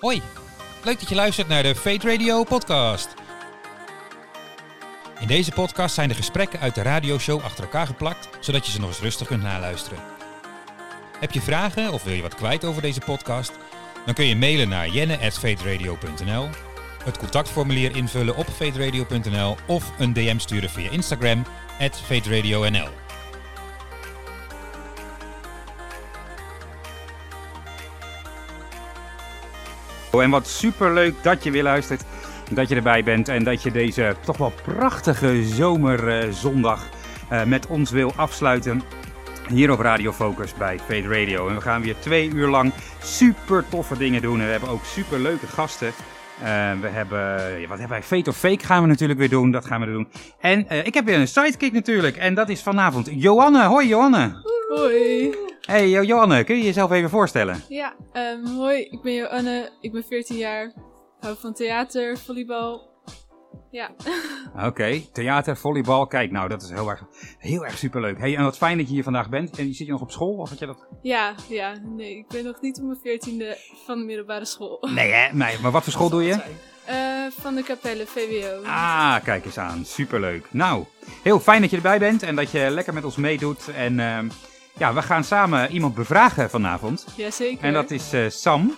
Hoi, leuk dat je luistert naar de Fate Radio podcast. In deze podcast zijn de gesprekken uit de radioshow achter elkaar geplakt, zodat je ze nog eens rustig kunt naluisteren. Heb je vragen of wil je wat kwijt over deze podcast? Dan kun je mailen naar jenne.fateradio.nl, het contactformulier invullen op fateradio.nl of een DM sturen via Instagram, En wat superleuk dat je weer luistert, dat je erbij bent en dat je deze toch wel prachtige zomerzondag uh, met ons wil afsluiten. Hier op Radio Focus bij Fade Radio. En we gaan weer twee uur lang super toffe dingen doen. En we hebben ook super leuke gasten. Uh, we hebben, ja, wat hebben wij? Fate of Fake gaan we natuurlijk weer doen. Dat gaan we doen. En uh, ik heb weer een sidekick natuurlijk. En dat is vanavond Johanne. Hoi Johanne. Hoi. Hey Johanne, kun je jezelf even voorstellen? Ja, um, hoi. Ik ben Johanne. Ik ben 14 jaar. Hou van theater, volleybal. Ja. Oké, okay. theater, volleybal. Kijk, nou, dat is heel erg, heel erg superleuk. Hey, en wat fijn dat je hier vandaag bent. En zit je nog op school? Of had je dat? Ja, ja. Nee, ik ben nog niet op mijn veertiende van de middelbare school. Nee, hè? Nee, maar wat voor school doe je? Uh, van de Capelle, VWO. Ah, kijk eens aan. Superleuk. Nou, heel fijn dat je erbij bent en dat je lekker met ons meedoet. En uh, ja, we gaan samen iemand bevragen vanavond. Jazeker. En dat is uh, Sam.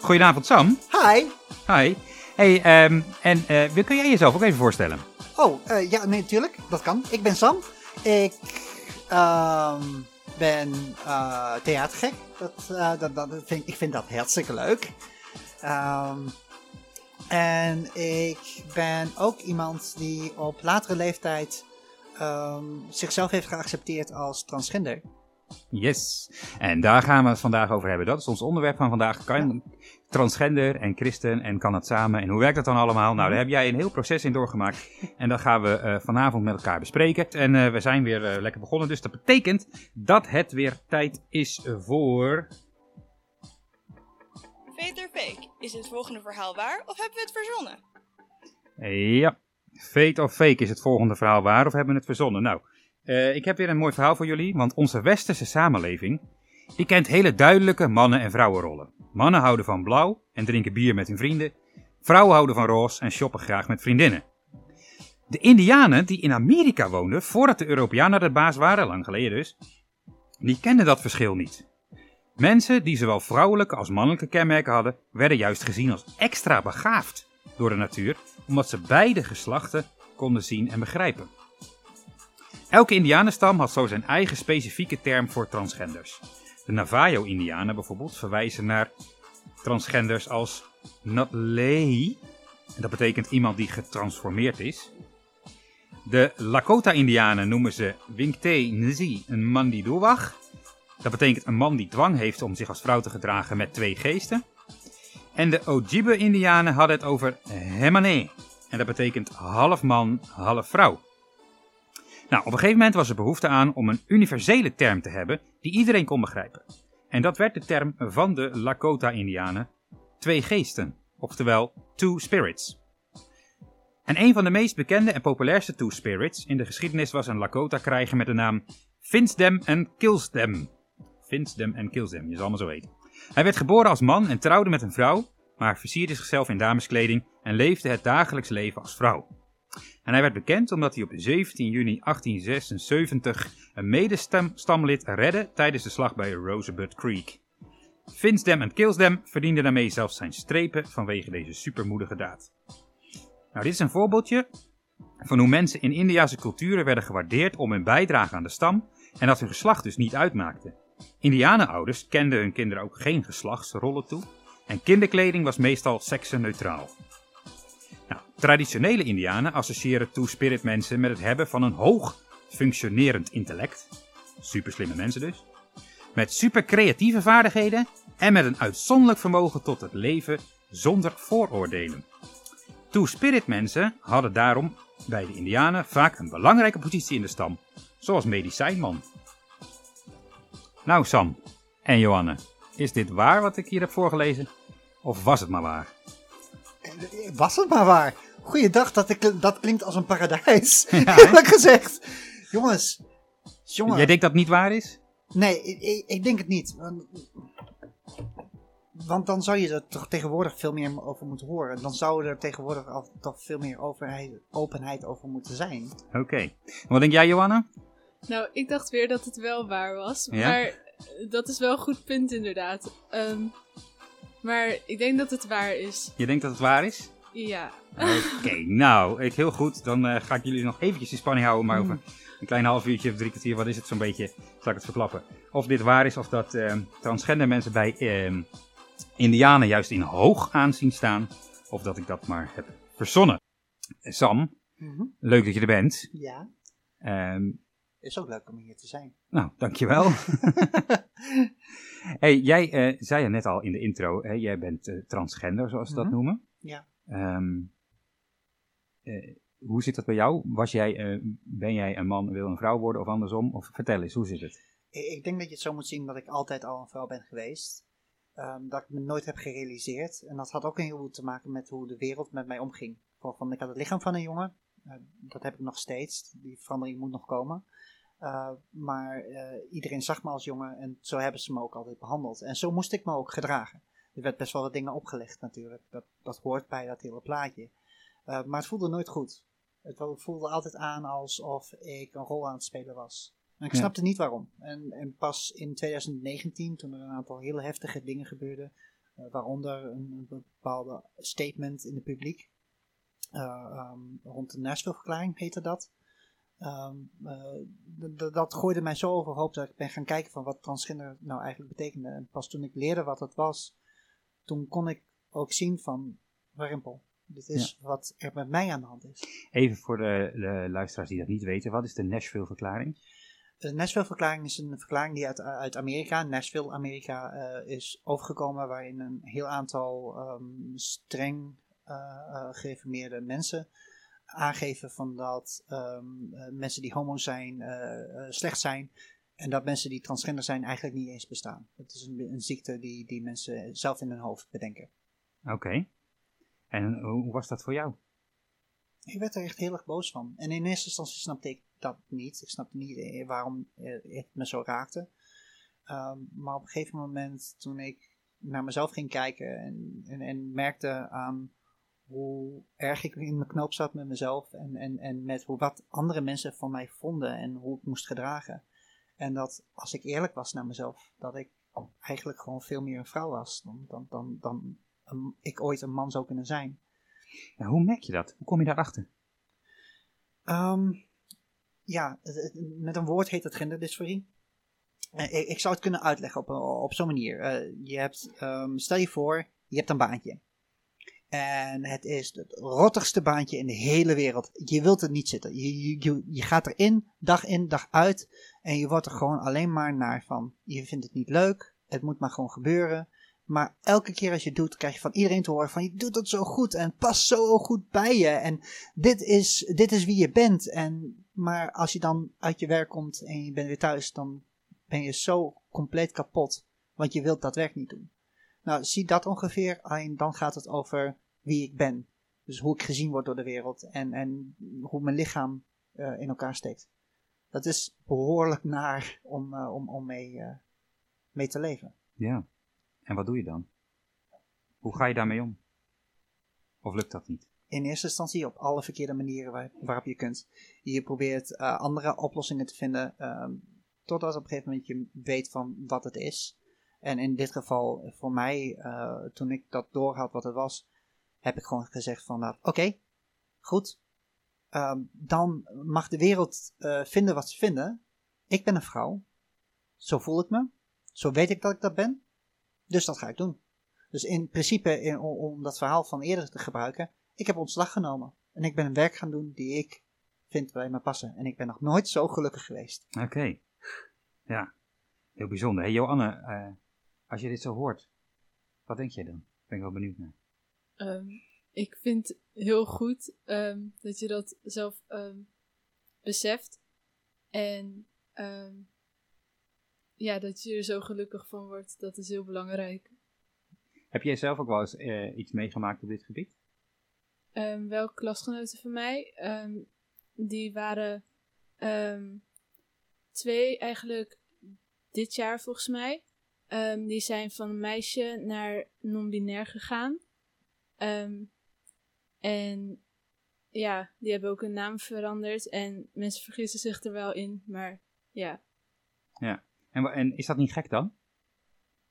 Goedenavond, Sam. Hi. Hi. Hey, um, en uh, kun jij jezelf ook even voorstellen? Oh, uh, ja, nee, natuurlijk. Dat kan. Ik ben Sam. Ik um, ben uh, theatergek. Dat, dat, dat vind, ik vind dat hartstikke leuk. Um, en ik ben ook iemand die op latere leeftijd zichzelf heeft geaccepteerd als transgender. Yes, en daar gaan we het vandaag over hebben. Dat is ons onderwerp van vandaag. Kan ja. transgender en christen en kan het samen en hoe werkt dat dan allemaal? Nou, daar heb jij een heel proces in doorgemaakt en dat gaan we uh, vanavond met elkaar bespreken. En uh, we zijn weer uh, lekker begonnen, dus dat betekent dat het weer tijd is voor... Fate or fake? Is het volgende verhaal waar of hebben we het verzonnen? Ja, fate of fake is het volgende verhaal waar of hebben we het verzonnen? Nou... Uh, ik heb weer een mooi verhaal voor jullie, want onze westerse samenleving die kent hele duidelijke mannen- en vrouwenrollen. Mannen houden van blauw en drinken bier met hun vrienden. Vrouwen houden van roze en shoppen graag met vriendinnen. De Indianen die in Amerika woonden voordat de Europeanen de baas waren, lang geleden dus, die kenden dat verschil niet. Mensen die zowel vrouwelijke als mannelijke kenmerken hadden, werden juist gezien als extra begaafd door de natuur, omdat ze beide geslachten konden zien en begrijpen. Elke indianenstam had zo zijn eigen specifieke term voor transgenders. De Navajo-indianen bijvoorbeeld verwijzen naar transgenders als Natlei, dat betekent iemand die getransformeerd is. De Lakota-indianen noemen ze Winkte Nzi, een man die doorwag. Dat betekent een man die dwang heeft om zich als vrouw te gedragen met twee geesten. En de Ojibwe-indianen hadden het over Hemane, en dat betekent half man, half vrouw. Nou, op een gegeven moment was er behoefte aan om een universele term te hebben die iedereen kon begrijpen. En dat werd de term van de Lakota-Indianen twee geesten, oftewel two spirits. En een van de meest bekende en populairste two spirits in de geschiedenis was een Lakota-krijger met de naam Finsdem en Kilsdem. Finsdem en Kilsdem, je zal maar zo weten. Hij werd geboren als man en trouwde met een vrouw, maar versierde zichzelf in dameskleding en leefde het dagelijks leven als vrouw. En hij werd bekend omdat hij op 17 juni 1876 een medestamlid redde tijdens de slag bij Rosebud Creek. Finsdem en Killsdem verdienden daarmee zelfs zijn strepen vanwege deze supermoedige daad. Nou, dit is een voorbeeldje van hoe mensen in Indiase culturen werden gewaardeerd om hun bijdrage aan de stam en dat hun geslacht dus niet uitmaakte. Indianenouders kenden hun kinderen ook geen geslachtsrollen toe en kinderkleding was meestal seksenneutraal. Traditionele indianen associëren two-spirit mensen met het hebben van een hoog functionerend intellect. Super slimme mensen dus. Met super creatieve vaardigheden en met een uitzonderlijk vermogen tot het leven zonder vooroordelen. Two-spirit mensen hadden daarom bij de indianen vaak een belangrijke positie in de stam, zoals medicijnman. Nou Sam en Johanne, is dit waar wat ik hier heb voorgelezen? Of was het maar waar? Was het maar waar. Goeiedag, dat, ik, dat klinkt als een paradijs. Ja, Eerlijk gezegd. Jongens. Jongen. Jij denkt dat het niet waar is? Nee, ik, ik denk het niet. want dan zou je er toch tegenwoordig veel meer over moeten horen. Dan zou er tegenwoordig al toch veel meer overheid, openheid over moeten zijn. Oké. Wat denk jij, Johanna? Nou, ik dacht weer dat het wel waar was. Ja? Maar dat is wel een goed punt, inderdaad. Ehm, maar ik denk dat het waar is. Je denkt dat het waar is? Ja. Oké, nou, ik, heel goed. Dan eh, ga ik jullie nog eventjes in spanning houden, maar Hmm. over een klein half uurtje of drie kwartier, wat is het zo'n beetje, zal ik het verklappen. Of dit waar is, of dat eh, transgender mensen bij eh, indianen juist in hoog aanzien staan, of dat ik dat maar heb verzonnen. Sam, Mhm. leuk dat je er bent. Ja, Ehm, is ook leuk om hier te zijn. nou, dankjewel. hey, jij eh, zei ja net al in de intro, hè, jij bent eh, transgender, zoals ze dat Mhm. noemen. Ja. Ehm, eh, hoe zit dat bij jou? Was jij, eh, ben jij een man, wil een vrouw worden of andersom? Of vertel eens, hoe zit het? Ik, denk dat je het zo moet zien dat ik altijd al een vrouw ben geweest. Ehm, dat ik me nooit heb gerealiseerd. En dat had ook een heleboel te maken met hoe de wereld met mij omging. Van, ik had het lichaam van een jongen. Eh, dat heb ik nog steeds. Die verandering moet nog komen. Maar iedereen zag me als jongen en zo hebben ze me ook altijd behandeld. En zo moest ik me ook gedragen. Er werd best wel wat dingen opgelegd natuurlijk. Dat, dat hoort bij dat hele plaatje. Eh, maar het voelde nooit goed. Het voelde altijd aan alsof ik een rol aan het spelen was. En ik Ja. snapte niet waarom. En, en pas in 2019, toen er een aantal hele heftige dingen gebeurden, eh, waaronder een, een bepaalde statement in het publiek, eh, ehm, rond de Nashville-verklaring heette dat. Ehm, eh, dat gooide mij zo overhoop dat ik ben gaan kijken van wat transgender nou eigenlijk betekende. En pas toen ik leerde wat het was, toen kon ik ook zien van, warempel, dit is wat er met mij aan de hand is. Even voor de, de luisteraars die dat niet weten, wat is de Nashville-verklaring? De Nashville-verklaring is een verklaring die uit, uit Amerika, Nashville, Amerika, eh, is overgekomen. Waarin een heel aantal ehm, streng eh, gereformeerde mensen aangeven van dat ehm, eh, mensen die homo zijn slecht zijn. En dat mensen die transgender zijn eigenlijk niet eens bestaan. Het is een, een ziekte die, die mensen zelf in hun hoofd bedenken. Oké. En hoe was dat voor jou? Ik werd er echt heel erg boos van. En in eerste instantie snapte ik dat niet. Ik snapte niet eh, waarom eh, het me zo raakte. Ehm, maar op een gegeven moment, toen ik naar mezelf ging kijken en, en, en merkte aan hoe erg ik in mijn knoop zat met mezelf en, en, en met hoe, wat andere mensen van mij vonden en hoe ik moest gedragen. En dat als ik eerlijk was naar mezelf, dat ik eigenlijk gewoon veel meer een vrouw was dan, dan, dan, dan een- ik ooit een man zou kunnen zijn. Hoe merk je dat? Hoe kom je daarachter? Ehm, ja, met een woord heet het genderdysforie. Eh, ik, ik zou het kunnen uitleggen op, op zo'n manier. Eh, je hebt, ehm, stel je voor, je hebt een baantje. En het is het rottigste baantje in de hele wereld. Je wilt er niet zitten. Je, je, je, gaat erin, dag in, dag uit. En je wordt er gewoon alleen maar naar van. Je vindt het niet leuk. Het moet maar gewoon gebeuren. Maar elke keer als je het doet, krijg je van iedereen te horen van je doet het zo goed en past zo goed bij je. En dit is, dit is wie je bent. En, maar als je dan uit je werk komt en je bent weer thuis, dan ben je zo compleet kapot. Want je wilt dat werk niet doen. Nou, zie dat ongeveer. Alleen dan gaat het over wie ik ben. Dus hoe ik gezien word door de wereld. En, en hoe mijn lichaam eh, in elkaar steekt. Dat is behoorlijk naar om, eh, om, om mee, eh, mee te leven. Ja. En wat doe je dan? Hoe ga je daarmee om? Of lukt dat niet? in eerste instantie op alle verkeerde manieren waar- waarop je kunt. Je probeert andere oplossingen te vinden, ehm, totdat op een gegeven moment je weet van wat het is. En in dit geval, voor mij, toen ik dat doorhad wat het was, heb ik gewoon gezegd van, nou, oké, goed. Ehm, dan mag de wereld eh, vinden wat ze vinden. Ik ben een vrouw. Zo voel ik me. Zo weet ik dat ik dat ben. Dus dat ga ik doen. Dus in principe, in, om, om dat verhaal van eerder te gebruiken, ik heb ontslag genomen. En ik ben een werk gaan doen die ik vind bij me passen. En ik ben nog nooit zo gelukkig geweest. Oké. Ja. Heel bijzonder. Hey Joanne, eh, als je dit zo hoort, wat denk jij dan? Ben ik wel benieuwd naar. Ehm, ik vind heel goed ehm, dat je dat zelf ehm, beseft. En ja, dat je er zo gelukkig van wordt, dat is heel belangrijk. Heb jij zelf ook wel eens eh, iets meegemaakt op dit gebied? Welke klasgenoten van mij, die waren twee eigenlijk dit jaar volgens mij. Die zijn van een meisje naar non-binair gegaan. Ehm, en ja, die hebben ook hun naam veranderd. En mensen vergissen zich er wel in, maar ja. En, wa- en is dat niet gek dan?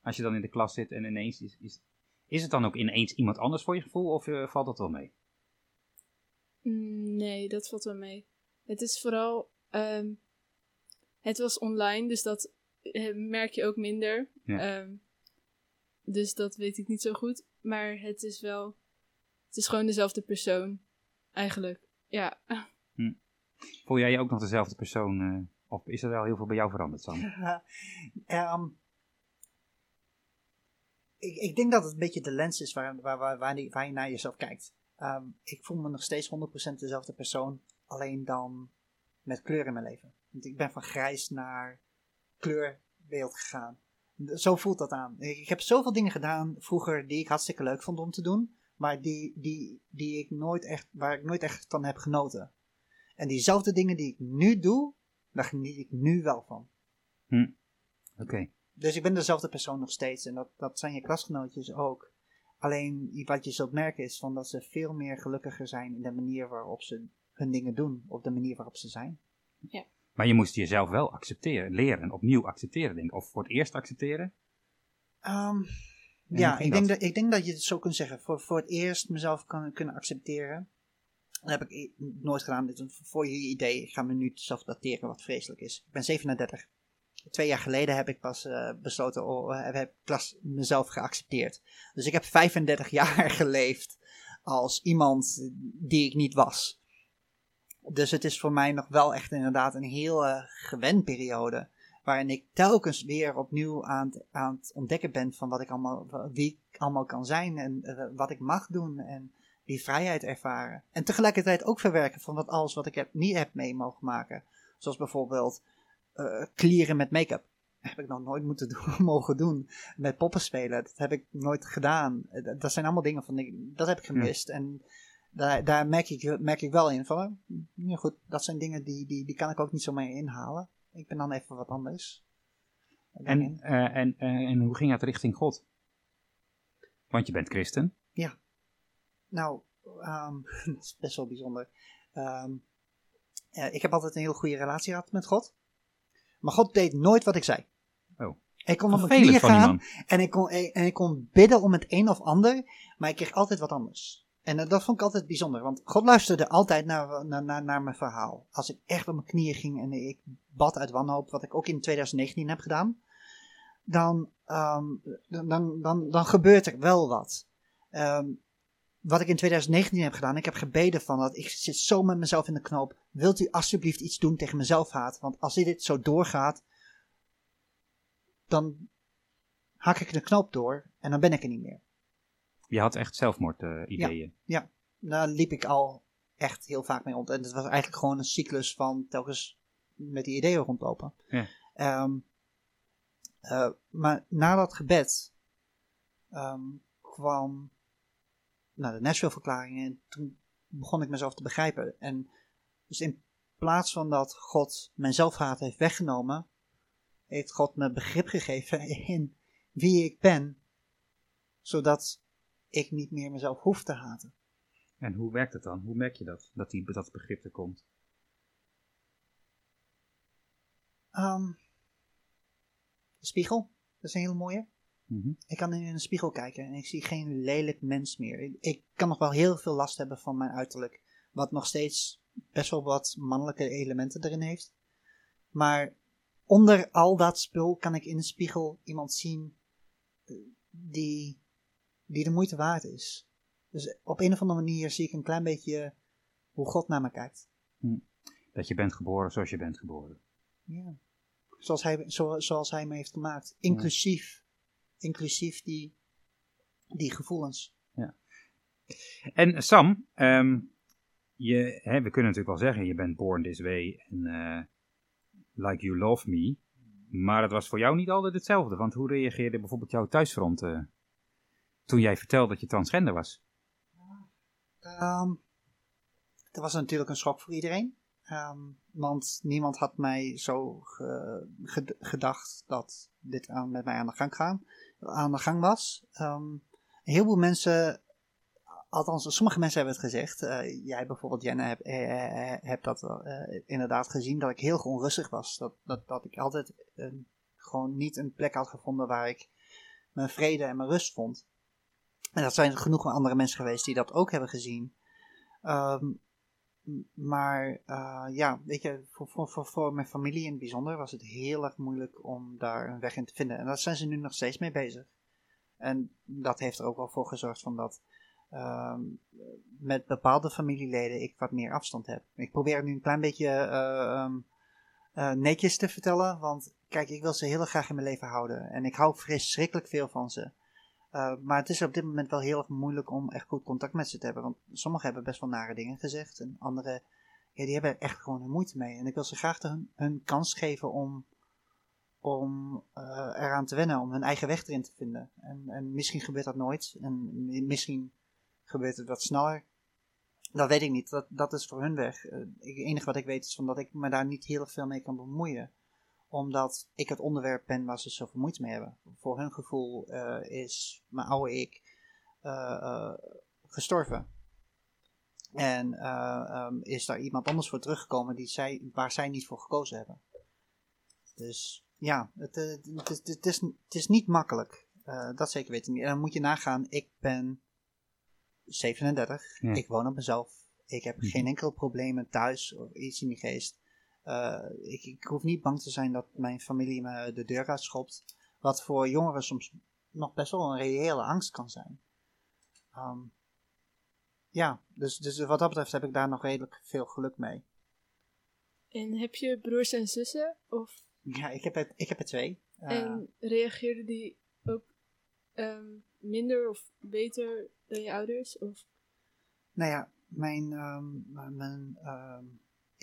Als je dan in de klas zit en ineens is, is, is het dan ook ineens iemand anders voor je gevoel of eh, valt dat wel mee? Mm, Nee, dat valt wel mee. Het is vooral. ehm, het was online, dus dat eh, merk je ook minder. Ja. Ehm, dus dat weet ik niet zo goed. Maar het is wel. Het is gewoon dezelfde persoon. Eigenlijk. Ja. Voel jij je ook nog dezelfde persoon eh, of is er wel heel veel bij jou veranderd, Sam? Ehm, ik, ik denk dat het een beetje de lens is waar, waar, waar, waar, die- waar je naar jezelf kijkt. Ehm, ik voel me nog steeds 100% dezelfde persoon, alleen dan met kleur in mijn leven. Want ik ben van grijs naar kleurbeeld gegaan. Zo voelt dat aan. Ik, heb zoveel dingen gedaan vroeger die ik hartstikke leuk vond om te doen, maar die, die, die ik nooit echt, waar ik nooit echt van heb genoten. En diezelfde dingen die ik nu doe, daar geniet ik nu wel van. Oké. Dus ik ben dezelfde persoon nog steeds. En dat, dat zijn je klasgenootjes ook. Alleen wat je zult merken is van dat ze veel meer gelukkiger zijn in de manier waarop ze hun dingen doen. Op de manier waarop ze zijn. Maar je moest jezelf wel accepteren, leren, opnieuw accepteren, denk ik. Of voor het eerst accepteren. Ehm, ja, ik denk, dat? ik denk dat je het zo kunt zeggen. Voor, voor het eerst mezelf kan, kunnen accepteren. Dat heb ik nooit gedaan. Dit voor je idee. Ik ga me nu zelf dateren wat vreselijk is. Ik ben 37. Twee jaar geleden heb ik pas eh, besloten, oh, heb ik pas mezelf geaccepteerd. Dus ik heb 35 jaar geleefd als iemand die ik niet was. Dus het is voor mij nog wel echt inderdaad een heel eh, gewend periode. Waarin ik telkens weer opnieuw aan het, aan het ontdekken ben van wat ik allemaal, wie ik allemaal kan zijn en eh, wat ik mag doen en die vrijheid ervaren. En tegelijkertijd ook verwerken van wat alles wat ik heb, niet heb mee mogen maken. Zoals bijvoorbeeld klieren met make-up. Heb ik nog nooit moeten doen, mogen doen. Met poppen spelen. Dat heb ik nooit gedaan. Dat, zijn allemaal dingen van, ik- dat heb ik gemist. En daar, daar merk, ik, merk ik wel in van, ja goed, dat zijn dingen die, die, die kan ik ook niet zo mee inhalen. Ik ben dan even wat anders. En, eh, en, eh, en hoe ging het richting God? Want je bent christen. Nou, ehm, dat is best wel bijzonder. Ehm, eh, ik heb altijd een heel goede relatie gehad met God. Maar God deed nooit wat ik zei. Oh. Ik kon op mijn Vervelend knieën gaan en ik, kon, en ik kon bidden om het een of ander, maar ik kreeg altijd wat anders. En eh, dat vond ik altijd bijzonder, want God luisterde altijd naar, naar, naar, naar mijn verhaal. Als ik echt op mijn knieën ging en ik bad uit wanhoop, wat ik ook in 2019 heb gedaan, dan, ehm, dan, dan, dan, dan gebeurt er wel wat. Ehm, wat ik in 2019 heb gedaan, ik heb gebeden van dat ik zit zo met mezelf in de knoop. Wilt u alsjeblieft iets doen tegen mijn zelfhaat? Want als dit zo doorgaat, dan hak ik de knoop door en dan ben ik er niet meer. Je had echt zelfmoord-ideeën. Daar liep ik al echt heel vaak mee rond. En het was eigenlijk gewoon een cyclus van telkens met die ideeën rondlopen. Ja. Ehm, eh, maar na dat gebed ehm, kwam nou, de Nashville-verklaring en toen begon ik mezelf te begrijpen. En dus in plaats van dat God mijn zelfhaat heeft weggenomen, heeft God me begrip gegeven in wie ik ben, zodat ik niet meer mezelf hoef te haten. En hoe werkt het dan? Hoe merk je dat? Dat die, dat begrip er komt? Ehm, de spiegel, dat is een hele mooie. Mhm. Ik kan in een spiegel kijken en ik zie geen lelijk mens meer. Ik, ik kan nog wel heel veel last hebben van mijn uiterlijk, wat nog steeds best wel wat mannelijke elementen erin heeft. Maar onder al dat spul kan ik in de spiegel iemand zien eh, die, die de moeite waard is. Dus op een of andere manier zie ik een klein beetje hoe God naar me kijkt. Dat je bent geboren zoals je bent geboren. Ja. Zoals hij, zo, zoals hij me heeft gemaakt. Inclusief, inclusief die, die gevoelens. En Sam, ehm, je, hè, we kunnen natuurlijk wel zeggen, je bent born this way en eh, like you love me. Maar het was voor jou niet altijd hetzelfde. Want hoe reageerde bijvoorbeeld jouw thuisfront eh, toen jij vertelde dat je transgender was? Ehm, dat was natuurlijk een schok voor iedereen. Ehm, want niemand had mij zo ge- ge- gedacht dat dit aan, met mij aan de gang, gaan, aan de gang was. Ehm, een heleboel mensen, althans sommige mensen hebben het gezegd. eh, jij bijvoorbeeld, Jenna, hebt eh, dat inderdaad gezien. Dat ik heel onrustig was. Dat, dat, dat ik altijd gewoon niet een plek had gevonden waar ik mijn vrede en mijn rust vond. En dat zijn genoeg andere mensen geweest die dat ook hebben gezien. Ehm, maar eh, ja, weet je, voor, voor, voor, mijn familie in het bijzonder was het heel erg moeilijk om daar een weg in te vinden. En daar zijn ze nu nog steeds mee bezig. En dat heeft er ook wel voor gezorgd van dat ehm, met bepaalde familieleden ik wat meer afstand heb. Ik probeer nu een klein beetje eh, ehm, eh, netjes te vertellen, want kijk, ik wil ze heel graag in mijn leven houden. En ik hou verschrikkelijk veel van ze. Uh, maar het is op dit moment wel heel erg moeilijk om echt goed contact met ze te hebben. Want sommigen hebben best wel nare dingen gezegd. En anderen, ja, die hebben er echt gewoon moeite mee. En ik wil ze graag hun, hun kans geven om, om uh, eraan te wennen. Om hun eigen weg erin te vinden. En, en misschien gebeurt dat nooit. En misschien gebeurt het wat sneller. Dat weet ik niet. Dat, dat is voor hun weg. Uh, het enige wat ik weet is van dat ik me daar niet heel veel mee kan bemoeien omdat ik het onderwerp ben waar ze zoveel moeite mee hebben. Voor hun gevoel uh, is mijn oude ik uh, uh, gestorven. En um, is daar iemand anders voor teruggekomen die zij, waar zij niet voor gekozen hebben. Dus ja, het, het, het, het is, het is niet makkelijk. dat zeker weten niet. En dan moet je nagaan, ik ben 37, ja. ik woon op mezelf. Ik heb geen enkel probleem thuis of iets in die geest. Uh, ik, ik, hoef niet bang te zijn dat mijn familie me de deur uitschopt. Wat voor jongeren soms nog best wel een reële angst kan zijn. Um, ja, dus, dus wat dat betreft heb ik daar nog redelijk veel geluk mee. En heb je broers en zussen? Of? Ja, ik heb er, ik heb er twee. Uh, en reageerden die ook um, minder of beter dan je ouders? Of? Nou ja, mijn, um, mijn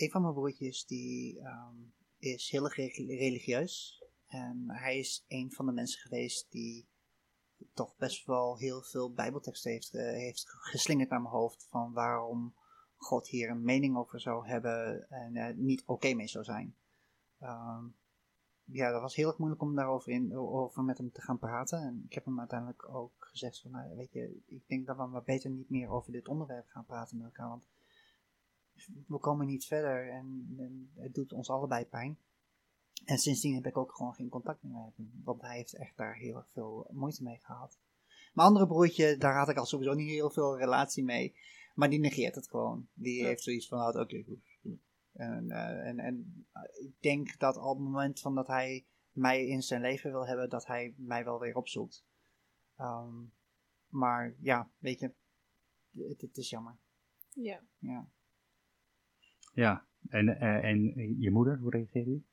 een van mijn broertjes die um, is heel erg religieus. En hij is een van de mensen geweest die toch best wel heel veel bijbelteksten heeft, heeft geslingerd naar mijn hoofd. Van waarom God hier een mening over zou hebben en uh, niet oké mee zou zijn. Um, ja, dat was heel erg moeilijk om daarover in, over met hem te gaan praten. En ik heb hem uiteindelijk ook gezegd van, nou, weet je, ik denk dat we maar beter niet meer over dit onderwerp gaan praten met elkaar. Want we komen niet verder en, en, het doet ons allebei pijn. En sindsdien heb ik ook gewoon geen contact meer met hem, want hij heeft echt daar heel erg veel moeite mee gehad. Mijn andere broertje, daar had ik al sowieso niet heel veel relatie mee, maar die negeert het gewoon. Die ja. heeft zoiets van, oké, okay, goed. En, uh, en, en ik denk dat op het moment van dat hij mij in zijn leven wil hebben, dat hij mij wel weer opzoekt. Um, maar ja, weet je, het, het is jammer. Ja. Ja. Ja, en, uh, en je moeder, hoe reageert die?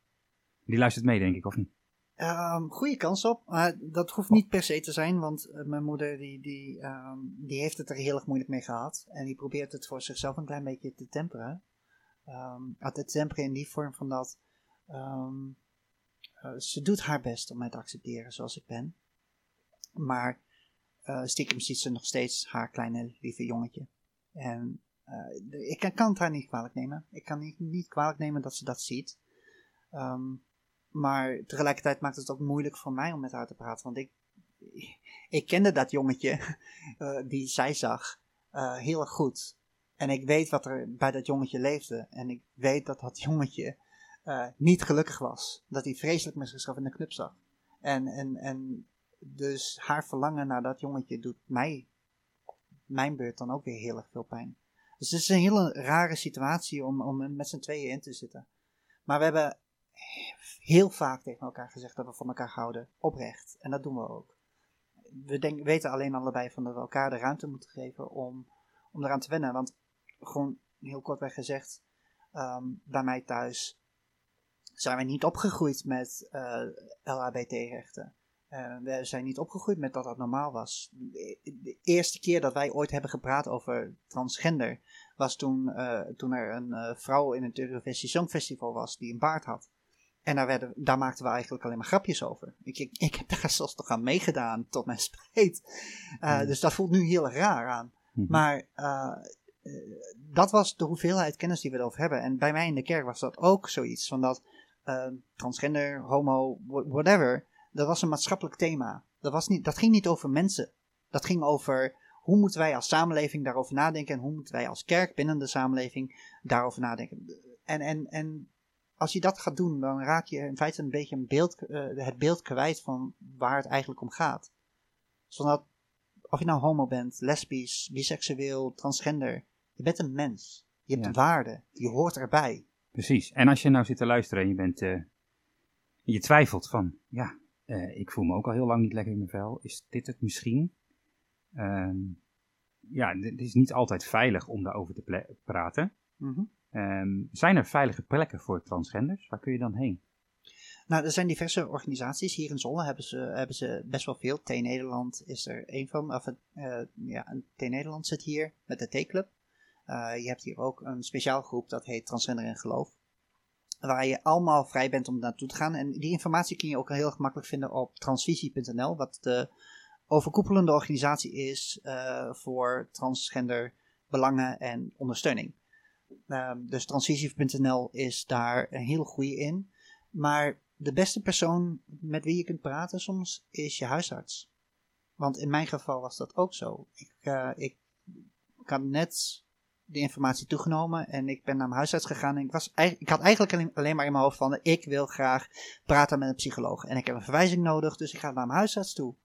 Die luistert mee, denk ik, of niet? Um, goede kans op. Dat hoeft niet per se te zijn, want uh, mijn moeder die, die, um, die heeft het er heel erg moeilijk mee gehad. En die probeert het voor zichzelf een klein beetje te temperen. Um, te temperen in die vorm van dat uh, ze doet haar best om mij te accepteren zoals ik ben. Maar stiekem ziet ze nog steeds haar kleine lieve jongetje. En uh, ik kan het haar niet kwalijk nemen. Ik kan niet, niet kwalijk nemen dat ze dat ziet. Um, maar tegelijkertijd maakt het ook moeilijk voor mij om met haar te praten. Want ik, ik kende dat jongetje uh, die zij zag uh, heel erg goed. En ik weet wat er bij dat jongetje leefde. En ik weet dat dat jongetje niet gelukkig was. Dat hij vreselijk met zichzelf in de club zag. En, en, en dus haar verlangen naar dat jongetje doet mij, mijn beurt dan ook weer heel erg veel pijn. Dus het is een hele rare situatie om, om met z'n tweeën in te zitten. Maar we hebben heel vaak tegen elkaar gezegd dat we van elkaar houden. Oprecht. En dat doen we ook. We weten alleen allebei van dat we elkaar de ruimte moeten geven om, om eraan te wennen. Want gewoon heel kortweg gezegd, um, bij mij thuis zijn we niet opgegroeid met uh, LHBT-rechten. Uh, we zijn niet opgegroeid met dat dat normaal was. De, eerste keer dat wij ooit hebben gepraat over transgender was toen, uh, toen er een uh, vrouw in het Eurovisie Songfestival was die een baard had. En daar, werden, daar maakten we eigenlijk alleen maar grapjes over. Ik, ik, ik heb daar zelfs toch aan meegedaan, tot mijn spijt. Uh, mm. Dus dat voelt nu heel raar aan. Mm -hmm. Maar eh, dat was de hoeveelheid kennis die we erover hebben. En bij mij in de kerk was dat ook zoiets. Van dat transgender, homo, whatever. Dat was een maatschappelijk thema. Dat, was niet, dat ging niet over mensen. Dat ging over hoe moeten wij als samenleving daarover nadenken. En hoe moeten wij als kerk binnen de samenleving daarover nadenken. En, en, en als je dat gaat doen, dan raak je in feite een beetje een beeld, uh, het beeld kwijt van waar het eigenlijk om gaat. Zodat, of je nou homo bent, lesbisch, biseksueel, transgender, je bent een mens. Je hebt Ja. waarde. Je hoort erbij. Precies. En als je nou zit te luisteren en je bent, eh, je twijfelt van, ja, eh, ik voel me ook al heel lang niet lekker in mijn vel. Is dit het misschien? Ehm, ja, het is niet altijd veilig om daarover te praten. Mhm. Ehm, zijn er veilige plekken voor transgenders? Waar kun je dan heen? Nou, er zijn diverse organisaties. Hier in Zwolle hebben ze, hebben ze best wel veel. T-Nederland is er een van. Of, eh, ja, een T-Nederland zit hier met de T-Club. Eh, je hebt hier ook een speciaal groep dat heet Transgender en Geloof. Waar je allemaal vrij bent om naartoe te gaan. En die informatie kun je ook heel gemakkelijk vinden op transvisie.nl. Wat de overkoepelende organisatie is eh, voor transgender belangen en ondersteuning. Ehm, dus transvisie.nl is daar een heel goede in. Maar de beste persoon met wie je kunt praten soms is je huisarts. Want in mijn geval was dat ook zo. Ik, eh, ik, had net de informatie toegenomen en ik ben naar mijn huisarts gegaan. En ik, was, ik had eigenlijk alleen- maar in mijn hoofd van, ik wil graag praten met een psycholoog. En ik heb een verwijzing nodig, dus ik ga naar mijn huisarts toe.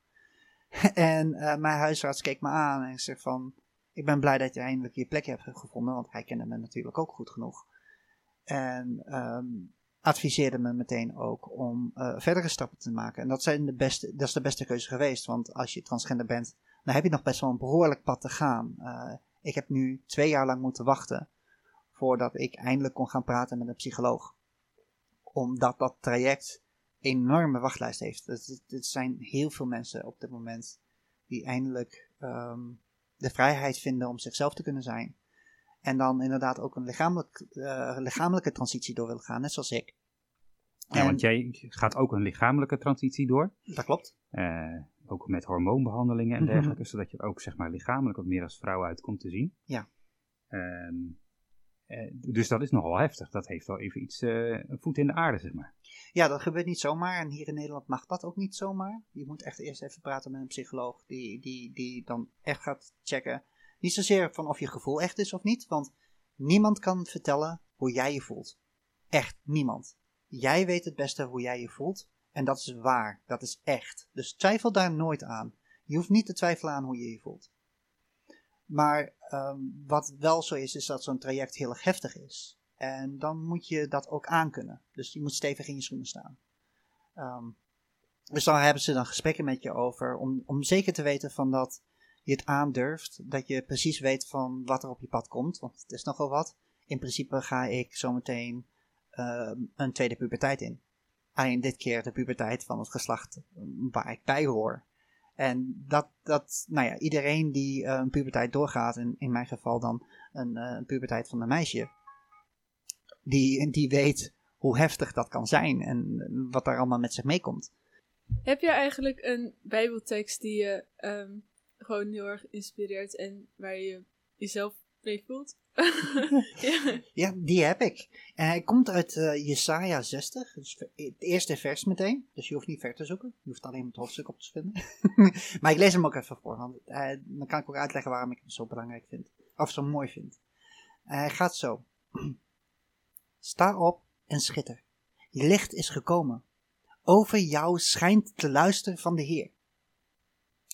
en eh, mijn huisarts keek me aan en zegt van, ik ben blij dat je eindelijk je plek hebt gevonden, want hij kende me natuurlijk ook goed genoeg. En ehm, adviseerde me meteen ook om eh, verdere stappen te maken. En dat, zijn de beste, dat is de beste keuze geweest, want als je transgender bent, dan heb je nog best wel een behoorlijk pad te gaan. Eh, ik heb nu twee jaar lang moeten wachten voordat ik eindelijk kon gaan praten met een psycholoog. Omdat dat traject enorme wachtlijst heeft. Het zijn heel veel mensen op dit moment die eindelijk ehm, de vrijheid vinden om zichzelf te kunnen zijn. En dan inderdaad ook een lichamelijk, eh, lichamelijke transitie door willen gaan, net zoals ik. Ja, En- want jij gaat ook een lichamelijke transitie door. Dat klopt. Eh, ook met hormoonbehandelingen en Mhm. dergelijke. Zodat je er ook zeg maar, lichamelijk wat meer als vrouw uit komt te zien. Ja. Ehm, eh, dus dat is nogal heftig. Dat heeft wel even iets, een voet in de aarde, zeg maar. Ja, dat gebeurt niet zomaar. En hier in Nederland mag dat ook niet zomaar. Je moet echt eerst even praten met een psycholoog die, die, die dan echt gaat checken. Niet zozeer van of je gevoel echt is of niet, want niemand kan vertellen hoe jij je voelt. Echt niemand. Jij weet het beste hoe jij je voelt. En dat is waar. Dat is echt. Dus twijfel daar nooit aan. Je hoeft niet te twijfelen aan hoe je je voelt. Maar ehm, wat wel zo is, is dat zo'n traject heel erg heftig is. En dan moet je dat ook aankunnen. Dus je moet stevig in je schoenen staan. Ehm, dus daar hebben ze dan gesprekken met je over. Om, om zeker te weten van dat je het aandurft. Dat je precies weet van wat er op je pad komt. Want het is nogal wat. In principe ga ik zometeen ehm, een tweede puberteit in. Alleen dit keer de puberteit van het geslacht waar ik bij hoor. En dat, dat nou ja, iedereen die eh, een puberteit doorgaat, en in mijn geval dan een, eh, een puberteit van een meisje, die, die weet hoe heftig dat kan zijn en wat daar allemaal met zich meekomt. Heb je eigenlijk een bijbeltekst die je ehm, gewoon heel erg inspireert en waar je jezelf ja. Ja, die heb ik. En hij komt uit eh Jesaja 60, dus het eerste vers meteen. Dus je hoeft niet ver te zoeken, je hoeft alleen het hoofdstuk op te vinden. maar ik lees hem ook even voor, want eh, dan kan ik ook uitleggen waarom ik hem zo belangrijk vind. Of zo mooi vind. Eh, hij gaat zo. Sta op en schitter. Je licht is gekomen. Over jou schijnt de luister van de Heer.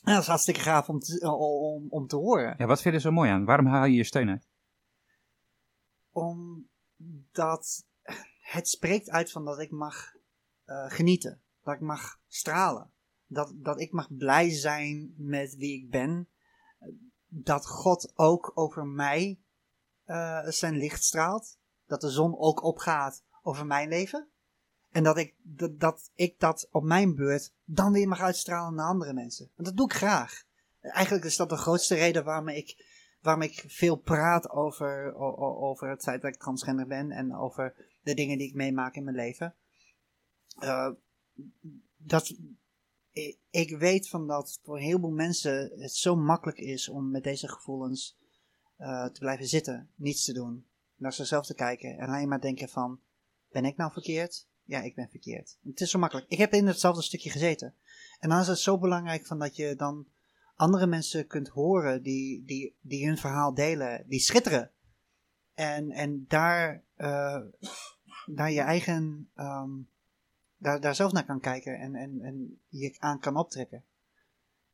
En dat is hartstikke gaaf om te, om, om te horen. Ja, wat vind je er zo mooi aan? Waarom haal je je steun uit? omdat het spreekt uit van dat ik mag eh, genieten. Dat ik mag stralen. Dat, dat ik mag blij zijn met wie ik ben. Dat God ook over mij eh, zijn licht straalt. Dat de zon ook opgaat over mijn leven. En dat ik dat, dat ik dat op mijn beurt dan weer mag uitstralen naar andere mensen. En dat doe ik graag. Eigenlijk is dat de grootste reden waarom ik waarom ik veel praat over, over het feit dat ik transgender ben en over de dingen die ik meemaak in mijn leven. Eh, dat, ik, weet van dat voor heel veel mensen het zo makkelijk is om met deze gevoelens eh, te blijven zitten, niets te doen, naar zichzelf te kijken en alleen maar denken van, ben ik nou verkeerd? Ja, ik ben verkeerd. Het is zo makkelijk. Ik heb in hetzelfde stukje gezeten. En dan is het zo belangrijk van dat je dan andere mensen kunt horen die, die, die hun verhaal delen, die schitteren. En, en daar, uh, daar je eigen, um, daar, daar zelf naar kan kijken en, en, en je aan kan optrekken.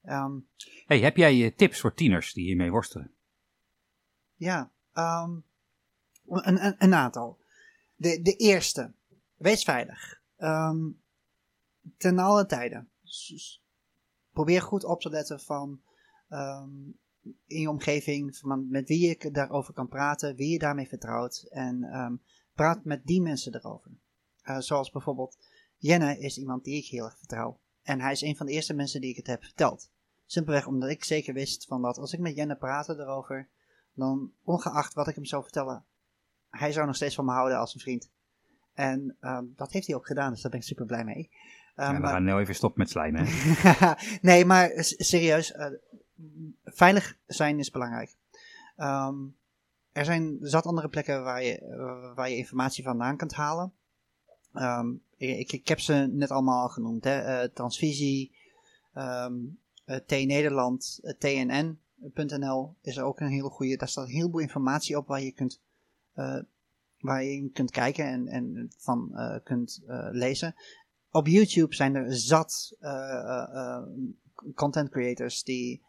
Um, hey, heb jij tips voor tieners die hiermee worstelen? Ja, um, een, een, een, aantal. De, de eerste, wees veilig. Um, ten alle tijden. Probeer goed op te letten van um, in je omgeving, van met wie je daarover kan praten, wie je daarmee vertrouwt. En um, praat met die mensen erover. Uh, zoals bijvoorbeeld, Jenne is iemand die ik heel erg vertrouw. En hij is een van de eerste mensen die ik het heb verteld. Simpelweg omdat ik zeker wist van dat als ik met Jenne praatte erover, dan ongeacht wat ik hem zou vertellen, hij zou nog steeds van me houden als een vriend. En um, dat heeft hij ook gedaan, dus daar ben ik super blij mee. Um, ja, we gaan nu even stoppen met slijmen. nee, maar serieus, uh, veilig zijn is belangrijk. Um, er zijn zat andere plekken waar je, waar je informatie vandaan kunt halen. Ik, ik, heb ze net allemaal al genoemd. Hè? Uh, transvisie, um, T Nederland, TNN.nl is er ook een hele goede. Daar staat een heleboel informatie op waar je kunt, waar je kunt kijken en, en van kunt lezen. Op YouTube zijn er zat content creators die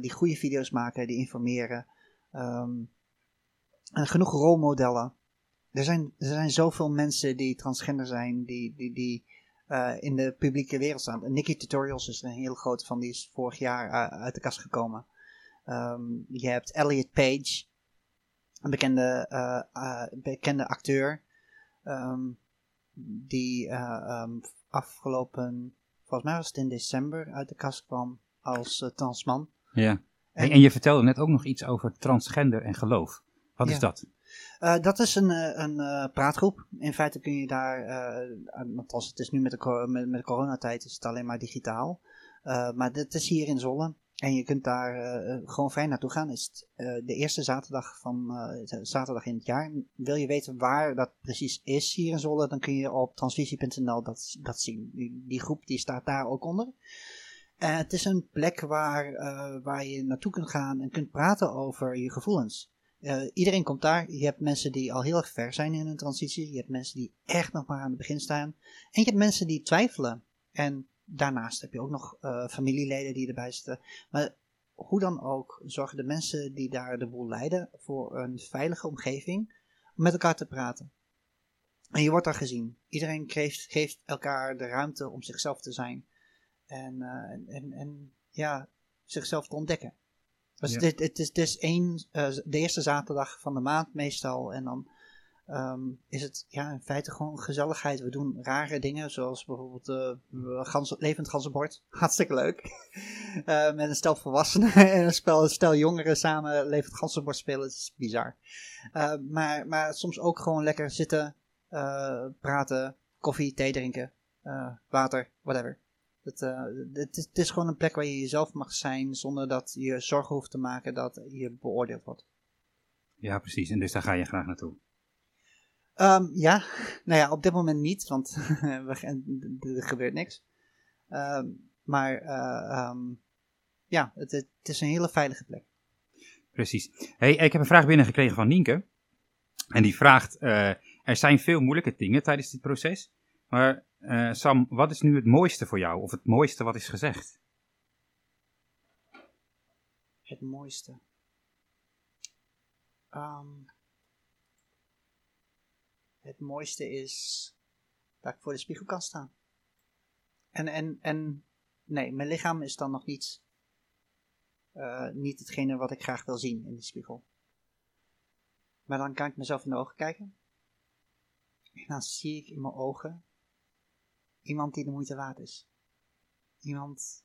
die goede video's maken, die informeren. Um, en genoeg rolmodellen. Er zijn, er zijn zoveel mensen die transgender zijn, die, die, die in de publieke wereld staan. Nikki Tutorials is een heel grote van, die is vorig jaar uit de kast gekomen. Um, je hebt Elliot Page, een bekende, bekende acteur, um, die um, afgelopen, volgens mij was het in december, uit de kast kwam als transman. Ja. En, en, je vertelde net ook nog iets over transgender en geloof. Wat is dat? Uh, dat is een, eh, een uh, praatgroep. In feite kun je daar, uh, althans het is nu met de, met, met de coronatijd, is het alleen maar digitaal. maar dit is hier in Zollen. En je kunt daar gewoon vrij naartoe gaan. Is het de eerste zaterdag van zaterdag in het jaar. Wil je weten waar dat precies is hier in Zollen, dan kun je op transvisie.nl dat, dat zien. Die, groep die staat daar ook onder. Het is een plek waar, waar je naartoe kunt gaan en kunt praten over je gevoelens. Iedereen komt daar. Je hebt mensen die al heel erg ver zijn in hun transitie. Je hebt mensen die echt nog maar aan het begin staan. En je hebt mensen die twijfelen. En daarnaast heb je ook nog familieleden die erbij zitten. Maar hoe dan ook zorgen de mensen die daar de boel leiden voor een veilige omgeving om met elkaar te praten. En je wordt daar gezien. Iedereen geeft, geeft elkaar de ruimte om zichzelf te zijn. En, uh, en, en ja, zichzelf te ontdekken. Dus ja. dit, het, is, het is één, uh, de eerste zaterdag van de maand meestal. En dan um, is het ja, in feite gewoon gezelligheid. We doen rare dingen, zoals bijvoorbeeld uh, gans, levend ganzenbord. Hartstikke leuk. uh, met een stel volwassenen en een, spel, stel jongeren samen levend ganzenbord spelen. Dat is bizar. Uh, maar, maar soms ook gewoon lekker zitten, praten, koffie, thee drinken, water, whatever. Het, het, is, het, is, gewoon een plek waar je jezelf mag zijn zonder dat je zorgen hoeft te maken dat je beoordeeld wordt. Ja, precies. En dus daar ga je graag naartoe. Um, ja, nou ja, op dit moment niet, want er gebeurt niks. Um, maar uh, um, ja, het, het, is een hele veilige plek. Precies. Hey, ik heb een vraag binnengekregen van Nienke. En die vraagt, uh, er zijn veel moeilijke dingen tijdens dit proces. Maar uh, Sam, wat is nu het mooiste voor jou? Of het mooiste wat is gezegd? Het mooiste. Um, het mooiste is dat ik voor de spiegel kan staan. En, en, en nee, mijn lichaam is dan nog niet, uh, niet hetgene wat ik graag wil zien in die spiegel. Maar dan kan ik mezelf in de ogen kijken. En dan zie ik in mijn ogen Iemand die de moeite waard is. Iemand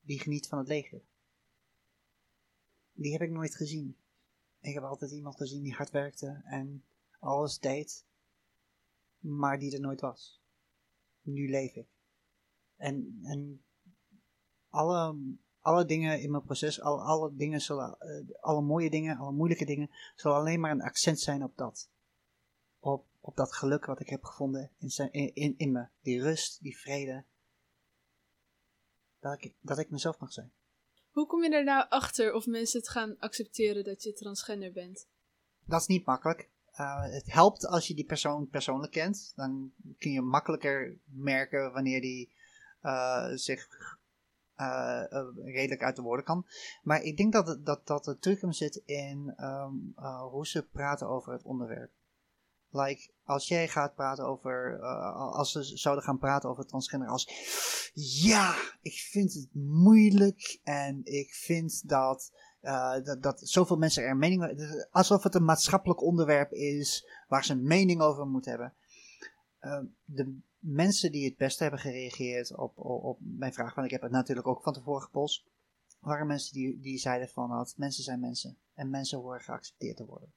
die geniet van het leger. Die heb ik nooit gezien. Ik heb altijd iemand gezien die hard werkte en alles deed, maar die er nooit was. Nu leef ik. En, en alle alle dingen in mijn proces, alle, alle dingen zullen, eh, alle mooie dingen, alle moeilijke dingen, zullen alleen maar een accent zijn op dat. Op, op dat geluk wat ik heb gevonden in, zijn, in, in, in me. Die rust, die vrede. Dat ik, dat ik mezelf mag zijn. Hoe kom je er nou achter of mensen het gaan accepteren dat je transgender bent? Dat is niet makkelijk. Het helpt als je die persoon persoonlijk kent. Dan kun je makkelijker merken wanneer die uh, zich uh, redelijk uit de woorden kan. Maar ik denk dat, het, dat, dat de truc hem zit in um, hoe ze praten over het onderwerp. Like, als jij gaat praten over, als ze zouden gaan praten over transgender als, ja, ik vind het moeilijk en ik vind dat, uh, dat, dat zoveel mensen er mening alsof het een maatschappelijk onderwerp is waar ze een mening over moeten hebben. Uh, de mensen die het beste hebben gereageerd op, op, op, mijn vraag, want ik heb het natuurlijk ook van tevoren gepost, waren mensen die, die zeiden van, dat mensen zijn mensen en mensen horen geaccepteerd te worden.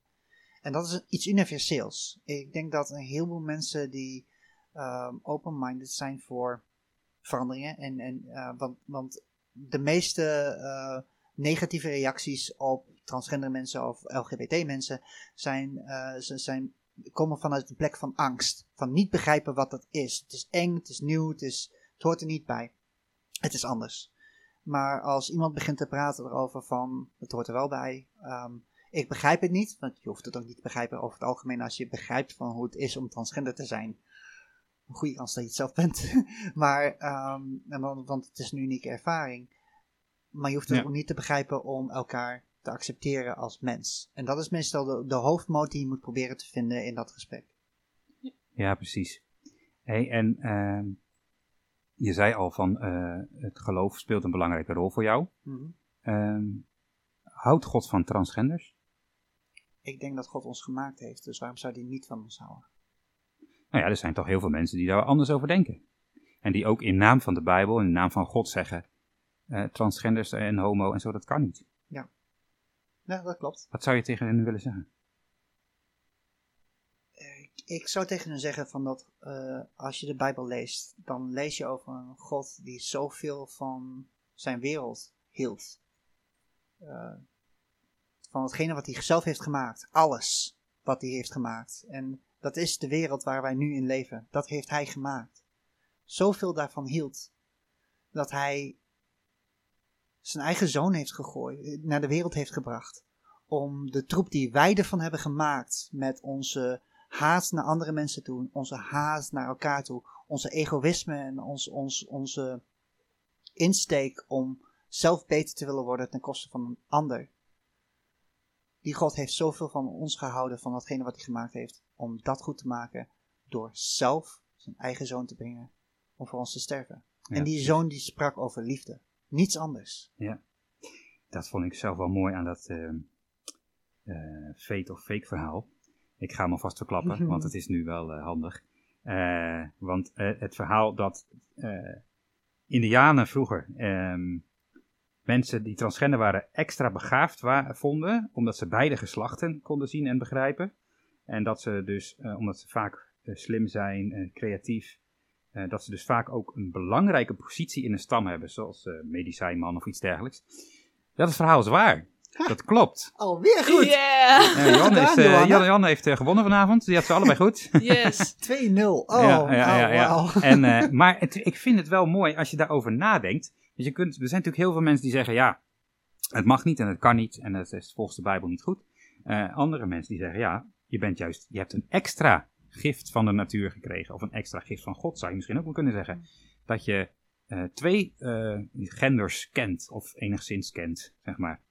En dat is iets universeels. Ik denk dat een heleboel mensen die um, open-minded zijn voor veranderingen. En, en, uh, want, want de meeste uh, negatieve reacties op transgender mensen of LGBT mensen zijn, uh, zijn, komen vanuit een plek van angst. Van niet begrijpen wat dat is. Het is eng, het is nieuw, het, is, het hoort er niet bij. Het is anders. Maar als iemand begint te praten erover van het hoort er wel bij. Um, ik begrijp het niet, want je hoeft het ook niet te begrijpen over het algemeen als je begrijpt van hoe het is om transgender te zijn. Een goede kans dat je het zelf bent. maar, um, want het is een unieke ervaring. Maar je hoeft het ook niet te begrijpen om elkaar te accepteren als mens. En dat is meestal de, de hoofdmoot die je moet proberen te vinden in dat gesprek. Ja, precies. Hey, en uh, je zei al van uh, het geloof speelt een belangrijke rol voor jou. Mm -hmm. uh, houdt God van transgenders? ik denk dat God ons gemaakt heeft, dus waarom zou hij niet van ons houden? Nou ja, er zijn toch heel veel mensen die daar anders over denken. En die ook in naam van de Bijbel, in naam van God zeggen, uh, transgenders en homo en zo, dat kan niet. Ja. ja, dat klopt. Wat zou je tegen hen willen zeggen? Ik, ik zou tegen hen zeggen van dat uh, als je de Bijbel leest, dan lees je over een God die zoveel van zijn wereld hield. Uh, van hetgene wat hij zelf heeft gemaakt. Alles wat hij heeft gemaakt. En dat is de wereld waar wij nu in leven. Dat heeft hij gemaakt. Zoveel daarvan hield. Dat hij zijn eigen zoon heeft gegooid, naar de wereld heeft gebracht. Om de troep die wij ervan hebben gemaakt, met onze haat naar andere mensen toe, onze haat naar elkaar toe, onze egoïsme en ons, ons, onze insteek om zelf beter te willen worden ten koste van een ander die God heeft zoveel van ons gehouden, van datgene wat hij gemaakt heeft, om dat goed te maken door zelf zijn eigen zoon te brengen om voor ons te sterven. Ja, en die zoon die sprak over liefde, niets anders. Ja, dat vond ik zelf wel mooi aan dat uh, uh, fate of fake verhaal. Ik ga hem alvast verklappen, want het is nu wel uh, handig. want het verhaal dat Indianen vroeger um, mensen die transgender waren extra begaafd wa vonden, omdat ze beide geslachten konden zien en begrijpen. En dat ze dus, omdat ze vaak slim zijn en creatief, uh, dat ze dus vaak ook een belangrijke positie in een stam hebben, zoals medicijnman of iets dergelijks. Dat is verhaal is waar. Dat klopt. Alweer goed. Yeah. Jan, is, uh, Jan, Jan, heeft uh, gewonnen vanavond. Die had ze allebei goed. Yes. 2-0. Oh, ja, ja, ja, ja. Wow. En, uh, maar het, ik vind het wel mooi als je daarover nadenkt. Dus je kunt, er zijn natuurlijk heel veel mensen die zeggen, ja, het mag niet en het kan niet en het is volgens de Bijbel niet goed. Uh, andere mensen die zeggen, ja, je bent juist, je hebt een extra gift van de natuur gekregen, of een extra gift van God, zou je misschien ook wel kunnen zeggen. Dat je uh, twee uh, genders kent, of enigszins kent, zeg maar.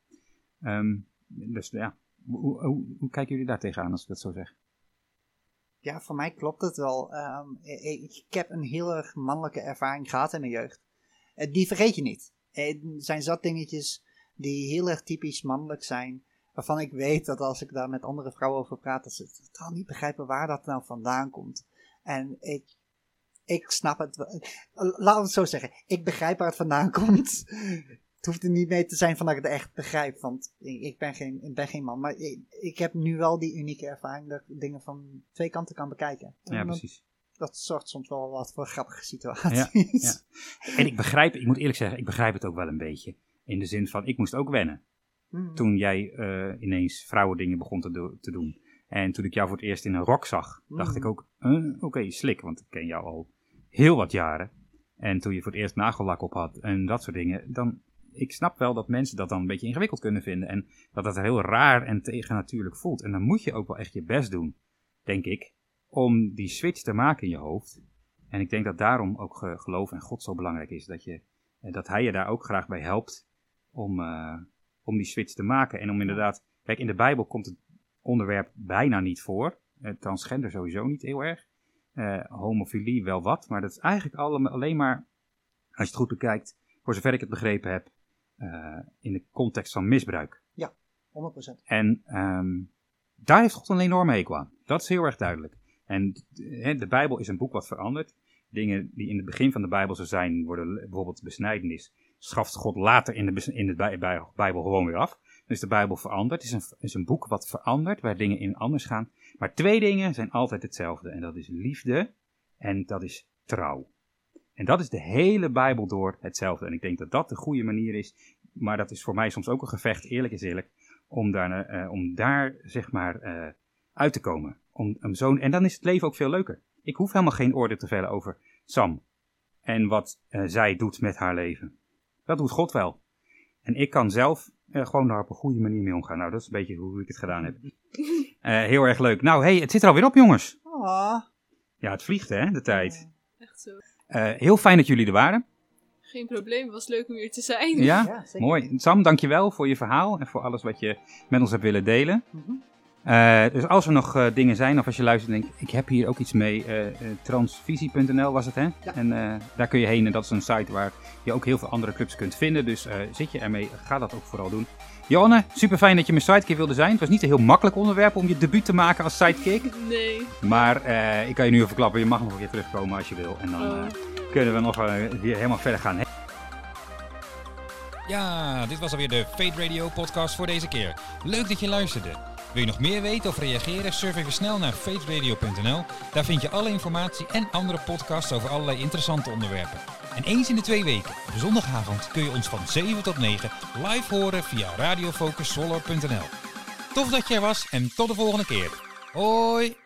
Um, dus ja, hoe, hoe, hoe, kijken jullie daar tegenaan als ik dat zo zeg? Ja, voor mij klopt het wel. Um, ik, heb een heel erg mannelijke ervaring gehad in mijn jeugd. Uh, die vergeet je niet. Er zijn zat dingetjes die heel erg typisch mannelijk zijn. Waarvan ik weet dat als ik daar met andere vrouwen over praat, dat ze totaal niet begrijpen waar dat nou vandaan komt. En ik, ik snap het. Laat het zo zeggen. Ik begrijp waar het vandaan komt. Het hoeft er niet mee te zijn van dat ik het echt begrijp. Want ik ben geen, ik ben geen man. Maar ik, ik heb nu wel die unieke ervaring dat ik dingen van twee kanten kan bekijken. En ja, precies dat zorgt soms wel wat voor grappige situaties. Ja, ja. En ik begrijp, ik moet eerlijk zeggen, ik begrijp het ook wel een beetje. In de zin van, ik moest ook wennen. Mhm. Toen jij eh, ineens vrouwendingen begon te, do- te doen. En toen ik jou voor het eerst in een rok zag, dacht ik ook, eh, oké, slik. Want ik ken jou al heel wat jaren. En toen je voor het eerst nagellak op had en dat soort dingen. Dan, ik snap wel dat mensen dat dan een beetje ingewikkeld kunnen vinden. En dat dat heel raar en tegennatuurlijk voelt. En dan moet je ook wel echt je best doen, denk ik. Om die switch te maken in je hoofd. En ik denk dat daarom ook ge- geloof in God zo belangrijk is. Dat, je, eh, dat hij je daar ook graag bij helpt om, eh, om die switch te maken. En om inderdaad, kijk, in de Bijbel komt het onderwerp bijna niet voor. Eh, transgender sowieso niet heel erg. Eh, homofilie wel wat, maar dat is eigenlijk allemaal, alleen maar, als je het goed bekijkt, voor zover ik het begrepen heb, eh, in de context van misbruik. 100%. En ehm, daar heeft God een enorme hekel aan. Dat is heel erg duidelijk. En eh, de Bijbel is een boek wat verandert. Dingen die in het begin van de Bijbel zo zijn, worden bijvoorbeeld besnijdenis, schaft God later in de, in de Bij- Bij- Bijbel gewoon weer af. Dus de Bijbel verandert. Het is een, is een boek wat verandert, waar dingen in anders gaan. Maar twee dingen zijn altijd hetzelfde. En dat is liefde en dat is trouw. En dat is de hele Bijbel door hetzelfde. En ik denk dat dat de goede manier is. Maar dat is voor mij soms ook een gevecht, eerlijk is eerlijk om daar, eh, om daar zeg maar eh, uit te komen. Om, zo'n en dan is het leven ook veel leuker. Ik hoef helemaal geen oordeel te vellen over Sam en wat eh, zij doet met haar leven. Dat doet God wel. En ik kan zelf eh, gewoon daar op een goede manier mee omgaan. Nou, dat is een beetje hoe ik het gedaan heb. Eh, heel erg leuk. Nou, hey, het zit er alweer op, jongens. Ah, Ja, het vliegt, hè, de tijd. Echt zo. Eh, heel fijn dat jullie er waren. Geen probleem, het was leuk om hier te zijn. Ja, ja, zeker. mooi. Sam, dankjewel voor je verhaal en voor alles wat je met ons hebt willen delen. Mhm. Eh, dus als er nog eh, dingen zijn, of als je luistert en denkt, ik heb hier ook iets mee, eh, transvisie.nl was het hè? Ja. En eh, daar kun je heen en dat is een site waar je ook heel veel andere clubs kunt vinden. Dus eh, zit je ermee, ga dat ook vooral doen. Johanne, super fijn dat je mijn sidekick wilde zijn. Het was niet een heel makkelijk onderwerp om je debuut te maken als sidekick. Nee. Maar eh, ik kan je nu al verklappen, je mag nog een keer terugkomen als je wil. En dan Oh. eh, kunnen we nog eh, weer helemaal verder gaan. Ja, dit was alweer de Fate Radio podcast voor deze keer. Leuk dat je luisterde. Wil je nog meer weten of reageren? Surf even snel naar fateradio.nl. Daar vind je alle informatie en andere podcasts over allerlei interessante onderwerpen. En eens in de twee weken, op zondagavond, kun je ons van 7 tot 9 live horen via radiofocussolar.nl. Tof dat je er was en tot de volgende keer. Hoi!